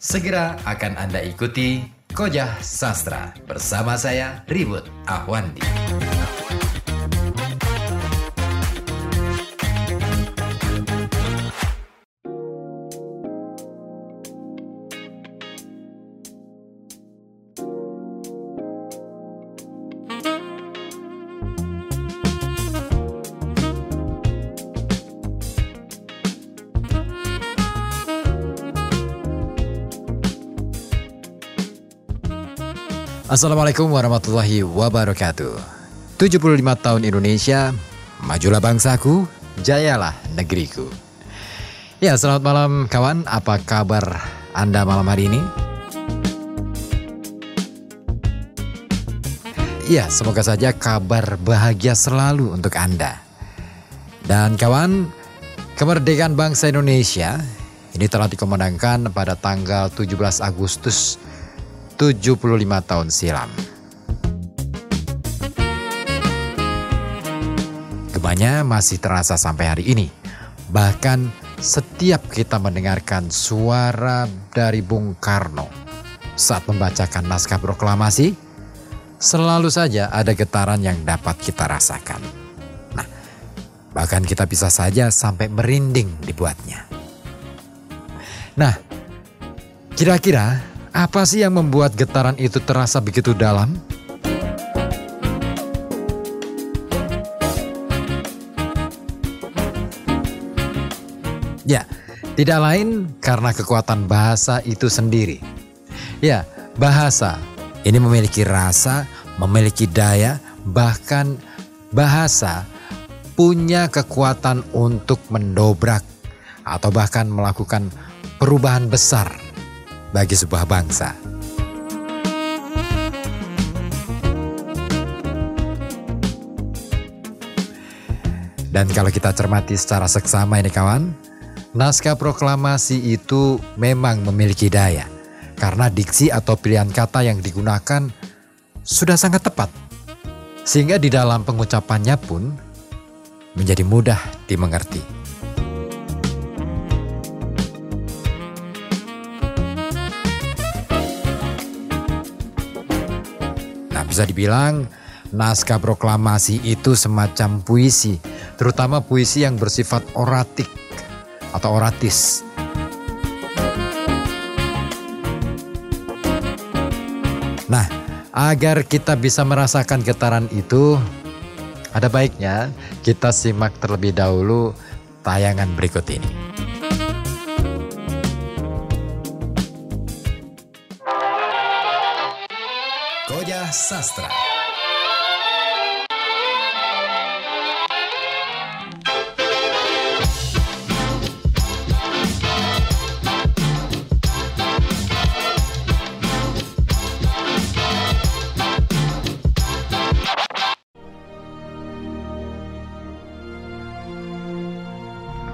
Segera akan Anda ikuti Kojah Sastra bersama saya Ribut Ahwandi. Assalamualaikum warahmatullahi wabarakatuh. 75 tahun Indonesia Majulah bangsaku Jayalah negeriku. Ya selamat malam kawan. Apa kabar anda malam hari ini? Ya semoga saja kabar bahagia selalu untuk anda. Dan kawan Kemerdekaan bangsa Indonesia ini telah dikomandangkan pada tanggal 17 Agustus 75 tahun silam. Gemanya masih terasa sampai hari ini. Bahkan setiap kita mendengarkan suara dari Bung Karno saat membacakan naskah proklamasi, selalu saja ada getaran yang dapat kita rasakan. Nah, bahkan kita bisa saja sampai merinding dibuatnya. Nah, kira-kira apa sih yang membuat getaran itu terasa begitu dalam? Ya, tidak lain karena kekuatan bahasa itu sendiri. Ya, bahasa ini memiliki rasa, memiliki daya, bahkan bahasa punya kekuatan untuk mendobrak atau bahkan melakukan perubahan besar bagi sebuah bangsa. Dan kalau kita cermati secara seksama ini kawan, naskah proklamasi itu memang memiliki daya. Karena diksi atau pilihan kata yang digunakan sudah sangat tepat. Sehingga di dalam pengucapannya pun menjadi mudah dimengerti. Bisa dibilang naskah proklamasi itu semacam puisi, terutama puisi yang bersifat oratik atau oratis. Nah, agar kita bisa merasakan getaran itu, ada baiknya kita simak terlebih dahulu tayangan berikut ini. Sastra.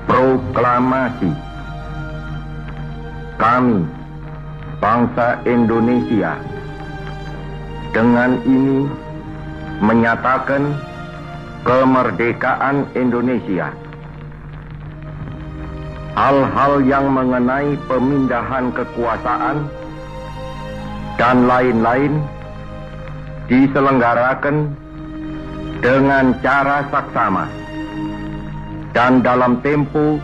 Proklamasi Kami, bangsa Indonesia, dengan ini menyatakan kemerdekaan Indonesia. Hal-hal yang mengenai pemindahan kekuasaan dan lain-lain diselenggarakan dengan cara saksama dan dalam tempo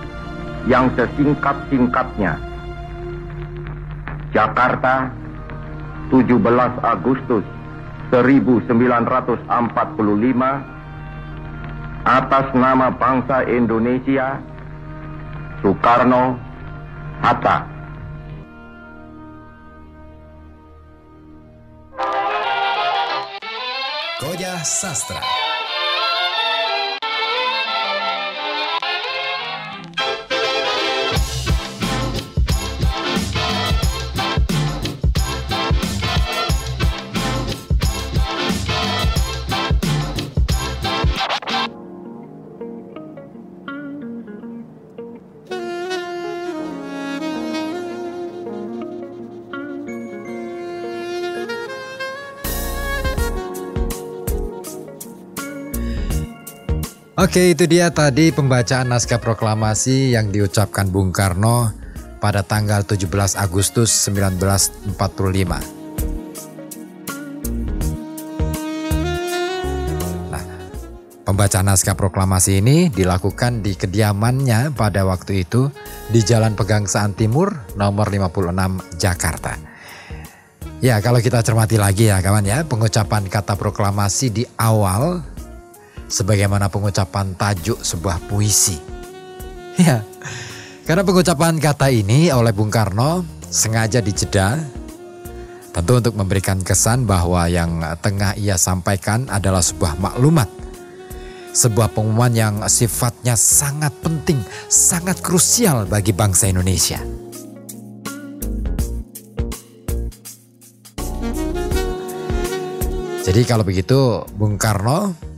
yang sesingkat-singkatnya. Jakarta, 17 Agustus 1945 atas nama bangsa Indonesia Soekarno Hatta. Sastra Oke itu dia tadi pembacaan naskah proklamasi yang diucapkan Bung Karno pada tanggal 17 Agustus 1945. Nah, Pembacaan naskah proklamasi ini dilakukan di kediamannya pada waktu itu di Jalan Pegangsaan Timur nomor 56 Jakarta. Ya kalau kita cermati lagi ya kawan ya pengucapan kata proklamasi di awal sebagaimana pengucapan tajuk sebuah puisi. Ya karena pengucapan kata ini oleh Bung Karno sengaja dijeda tentu untuk memberikan kesan bahwa yang tengah ia sampaikan adalah sebuah maklumat sebuah pengumuman yang sifatnya sangat penting, sangat krusial bagi bangsa Indonesia. Jadi kalau begitu Bung Karno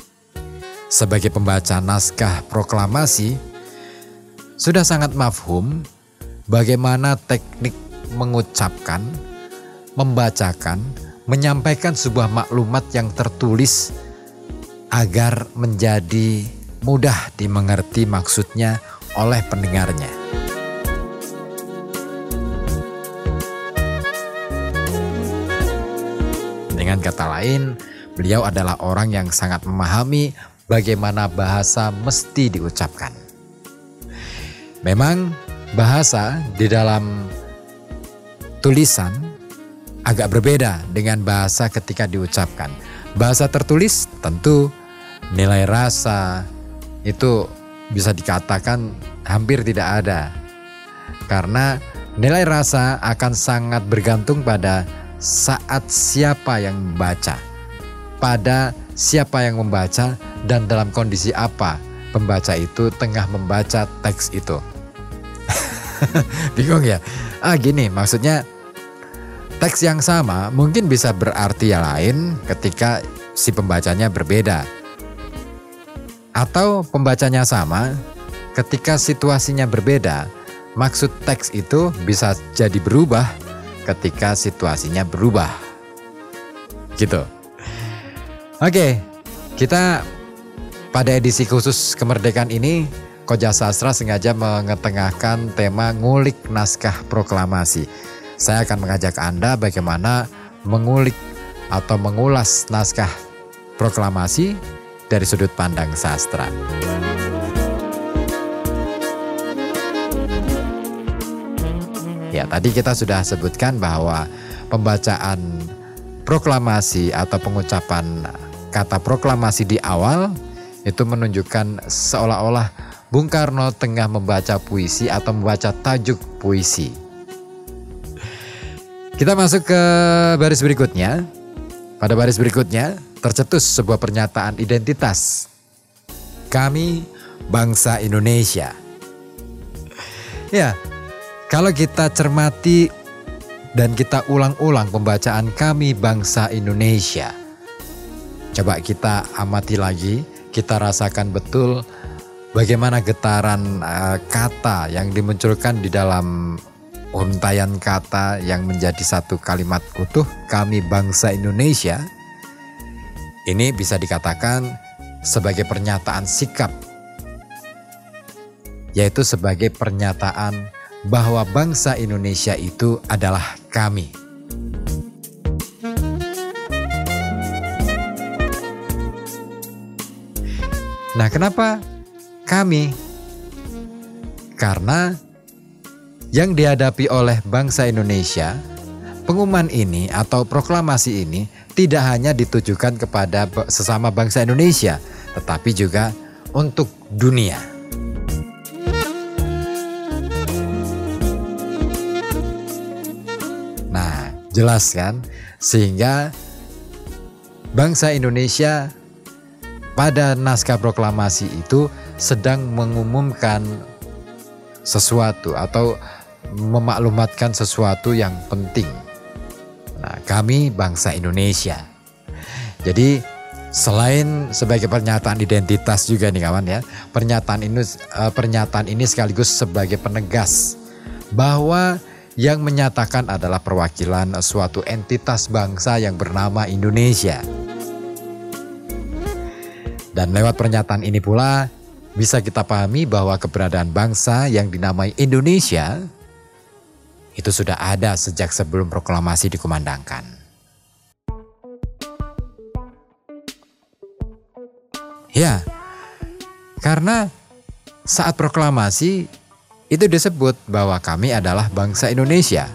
sebagai pembaca naskah proklamasi sudah sangat mafhum bagaimana teknik mengucapkan, membacakan, menyampaikan sebuah maklumat yang tertulis agar menjadi mudah dimengerti maksudnya oleh pendengarnya. Dengan kata lain, beliau adalah orang yang sangat memahami bagaimana bahasa mesti diucapkan. Memang bahasa di dalam tulisan agak berbeda dengan bahasa ketika diucapkan. Bahasa tertulis tentu nilai rasa itu bisa dikatakan hampir tidak ada. Karena nilai rasa akan sangat bergantung pada saat siapa yang membaca. Pada siapa yang membaca dan dalam kondisi apa pembaca itu tengah membaca teks itu. Bingung ya? Ah gini maksudnya teks yang sama mungkin bisa berarti yang lain ketika si pembacanya berbeda. Atau pembacanya sama, ketika situasinya berbeda, maksud teks itu bisa jadi berubah ketika situasinya berubah. Gitu. Oke, kita pada edisi khusus kemerdekaan ini Koja Sastra sengaja mengetengahkan tema ngulik naskah proklamasi. Saya akan mengajak Anda bagaimana mengulik atau mengulas naskah proklamasi dari sudut pandang sastra. Ya, tadi kita sudah sebutkan bahwa pembacaan proklamasi atau pengucapan kata proklamasi di awal itu menunjukkan seolah-olah Bung Karno tengah membaca puisi atau membaca tajuk puisi. Kita masuk ke baris berikutnya. Pada baris berikutnya, tercetus sebuah pernyataan identitas. Kami bangsa Indonesia. Ya, kalau kita cermati dan kita ulang-ulang pembacaan kami bangsa Indonesia. Coba kita amati lagi, kita rasakan betul bagaimana getaran uh, kata yang dimunculkan di dalam untayan kata yang menjadi satu kalimat utuh kami bangsa Indonesia ini bisa dikatakan sebagai pernyataan sikap, yaitu sebagai pernyataan bahwa bangsa Indonesia itu adalah kami. Nah, kenapa kami? Karena yang dihadapi oleh bangsa Indonesia, pengumuman ini atau proklamasi ini tidak hanya ditujukan kepada sesama bangsa Indonesia, tetapi juga untuk dunia. Nah, jelas kan? Sehingga bangsa Indonesia pada naskah proklamasi itu sedang mengumumkan sesuatu atau memaklumatkan sesuatu yang penting Nah, kami bangsa Indonesia. Jadi selain sebagai pernyataan identitas juga nih kawan ya, pernyataan ini uh, pernyataan ini sekaligus sebagai penegas bahwa yang menyatakan adalah perwakilan suatu entitas bangsa yang bernama Indonesia. Dan lewat pernyataan ini pula bisa kita pahami bahwa keberadaan bangsa yang dinamai Indonesia itu sudah ada sejak sebelum proklamasi dikumandangkan. Ya, karena saat proklamasi itu disebut bahwa kami adalah bangsa Indonesia.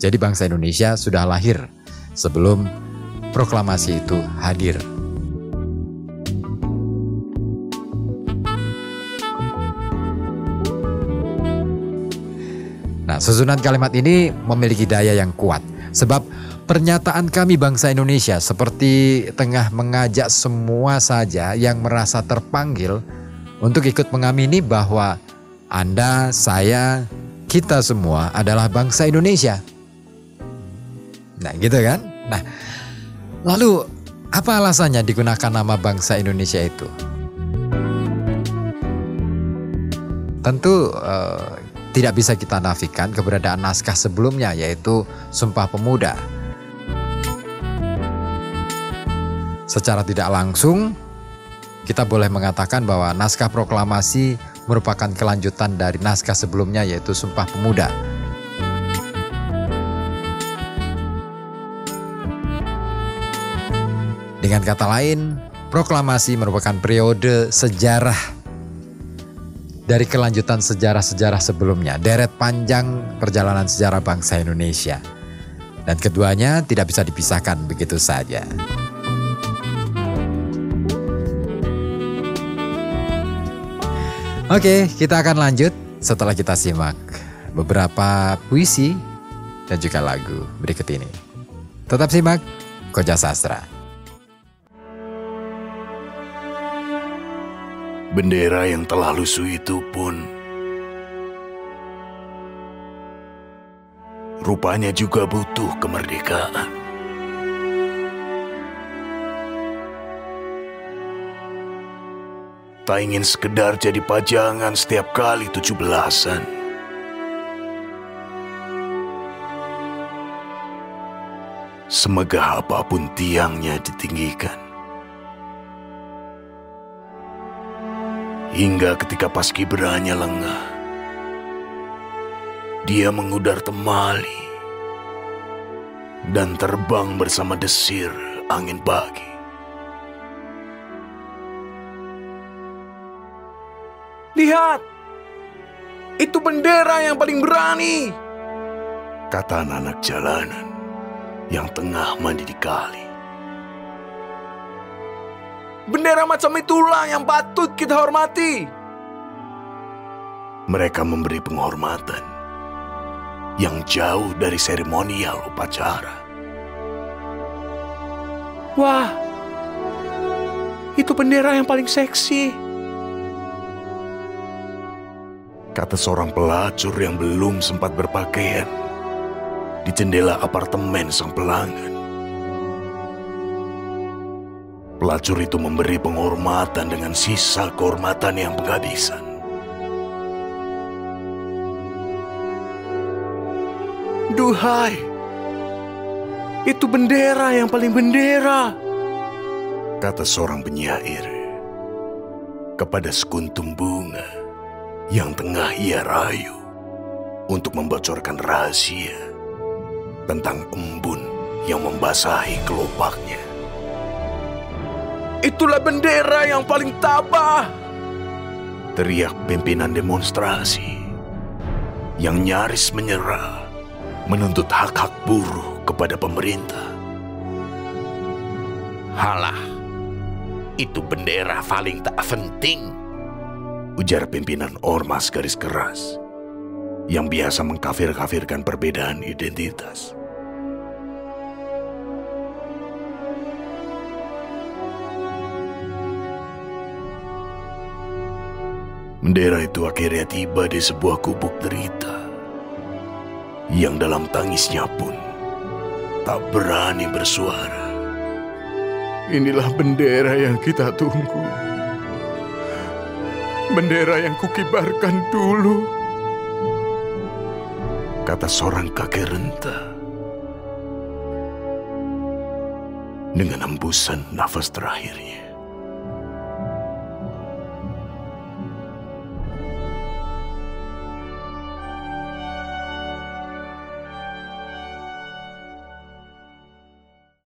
Jadi bangsa Indonesia sudah lahir sebelum proklamasi itu hadir. Nah, susunan kalimat ini memiliki daya yang kuat sebab pernyataan kami bangsa Indonesia seperti tengah mengajak semua saja yang merasa terpanggil untuk ikut mengamini bahwa Anda, saya, kita semua adalah bangsa Indonesia. Nah, gitu kan? Nah, lalu apa alasannya digunakan nama bangsa Indonesia itu? Tentu uh, tidak bisa kita nafikan keberadaan naskah sebelumnya yaitu Sumpah Pemuda. Secara tidak langsung, kita boleh mengatakan bahwa naskah proklamasi merupakan kelanjutan dari naskah sebelumnya yaitu Sumpah Pemuda. Dengan kata lain, proklamasi merupakan periode sejarah dari kelanjutan sejarah-sejarah sebelumnya, deret panjang perjalanan sejarah bangsa Indonesia. Dan keduanya tidak bisa dipisahkan begitu saja. Oke, kita akan lanjut setelah kita simak beberapa puisi dan juga lagu berikut ini. Tetap simak Koja Sastra. Bendera yang telah lusuh itu pun rupanya juga butuh kemerdekaan. Tak ingin sekedar jadi pajangan setiap kali tujuh belasan. Semegah apa pun tiangnya ditinggikan. Hingga ketika paskibranya lengah, dia mengudar temali dan terbang bersama desir angin pagi. Lihat, itu bendera yang paling berani, kata anak jalanan yang tengah mandi di kali. Bendera macam itulah yang patut kita hormati. Mereka memberi penghormatan yang jauh dari seremonial upacara. Wah, itu bendera yang paling seksi. Kata seorang pelacur yang belum sempat berpakaian di jendela apartemen sang pelanggan. Pelacur itu memberi penghormatan dengan sisa kehormatan yang penghabisan. Duhai, itu bendera yang paling bendera. Kata seorang penyair kepada sekuntum bunga yang tengah ia rayu untuk membocorkan rahasia tentang embun yang membasahi kelopaknya. Itulah bendera yang paling tabah. Teriak pimpinan demonstrasi yang nyaris menyerah menuntut hak-hak buruh kepada pemerintah. Halah, itu bendera paling tak penting. Ujar pimpinan Ormas garis keras yang biasa mengkafir-kafirkan perbedaan identitas. Bendera itu akhirnya tiba di sebuah kubuk derita. Yang dalam tangisnya pun tak berani bersuara. Inilah bendera yang kita tunggu. Bendera yang kukibarkan dulu. Kata seorang kakek renta. Dengan hembusan nafas terakhirnya.